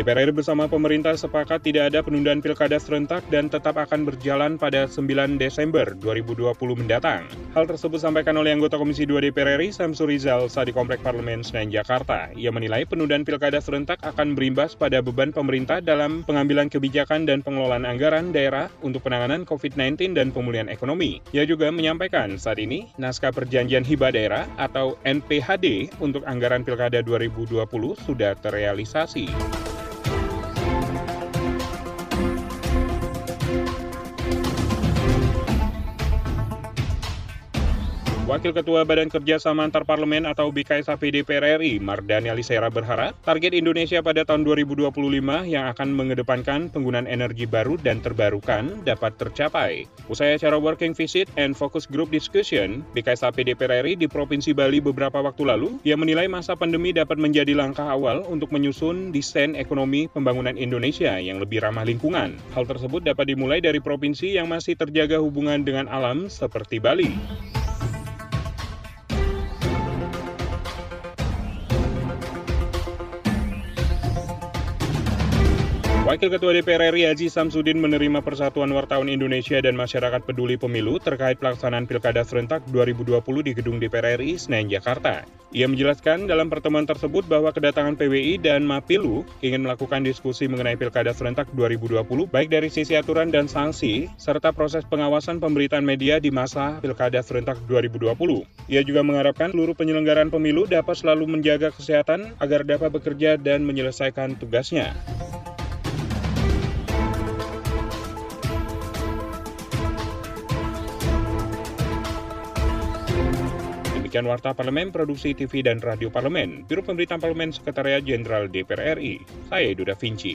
DPR RI bersama pemerintah sepakat tidak ada penundaan pilkada serentak dan tetap akan berjalan pada 9 Desember 2020 mendatang. Hal tersebut disampaikan oleh anggota Komisi 2 DPR RI Samsul Rizal saat di Komplek Parlemen Senayan, Jakarta. Ia menilai penundaan pilkada serentak akan berimbas pada beban pemerintah dalam pengambilan kebijakan dan pengelolaan anggaran daerah untuk penanganan COVID-19 dan pemulihan ekonomi. Ia juga menyampaikan saat ini naskah perjanjian hibah daerah atau NPHD untuk anggaran pilkada 2020 sudah terrealisasi. Wakil Ketua Badan Kerjasama Antar Parlemen atau BKSAP DPR RI, Mardani Alisera berharap target Indonesia pada tahun 2025 yang akan mengedepankan penggunaan energi baru dan terbarukan dapat tercapai. Usai acara Working Visit and Focus Group Discussion, BKSAP DPR RI di Provinsi Bali beberapa waktu lalu, ia menilai masa pandemi dapat menjadi langkah awal untuk menyusun desain ekonomi pembangunan Indonesia yang lebih ramah lingkungan. Hal tersebut dapat dimulai dari provinsi yang masih terjaga hubungan dengan alam seperti Bali. Wakil Ketua DPR RI Haji Samsudin menerima Persatuan Wartawan Indonesia dan Masyarakat Peduli Pemilu terkait pelaksanaan Pilkada Serentak 2020 di Gedung DPR RI Senayan, Jakarta. Ia menjelaskan dalam pertemuan tersebut bahwa kedatangan PWI dan MAPILU ingin melakukan diskusi mengenai Pilkada Serentak 2020 baik dari sisi aturan dan sanksi, serta proses pengawasan pemberitaan media di masa Pilkada Serentak 2020. Ia juga mengharapkan seluruh penyelenggaraan pemilu dapat selalu menjaga kesehatan agar dapat bekerja dan menyelesaikan tugasnya. Demikian Warta Parlemen, Produksi TV dan Radio Parlemen, Biro Pemberitaan Parlemen Sekretariat Jenderal DPR RI. Saya Duda Vinci.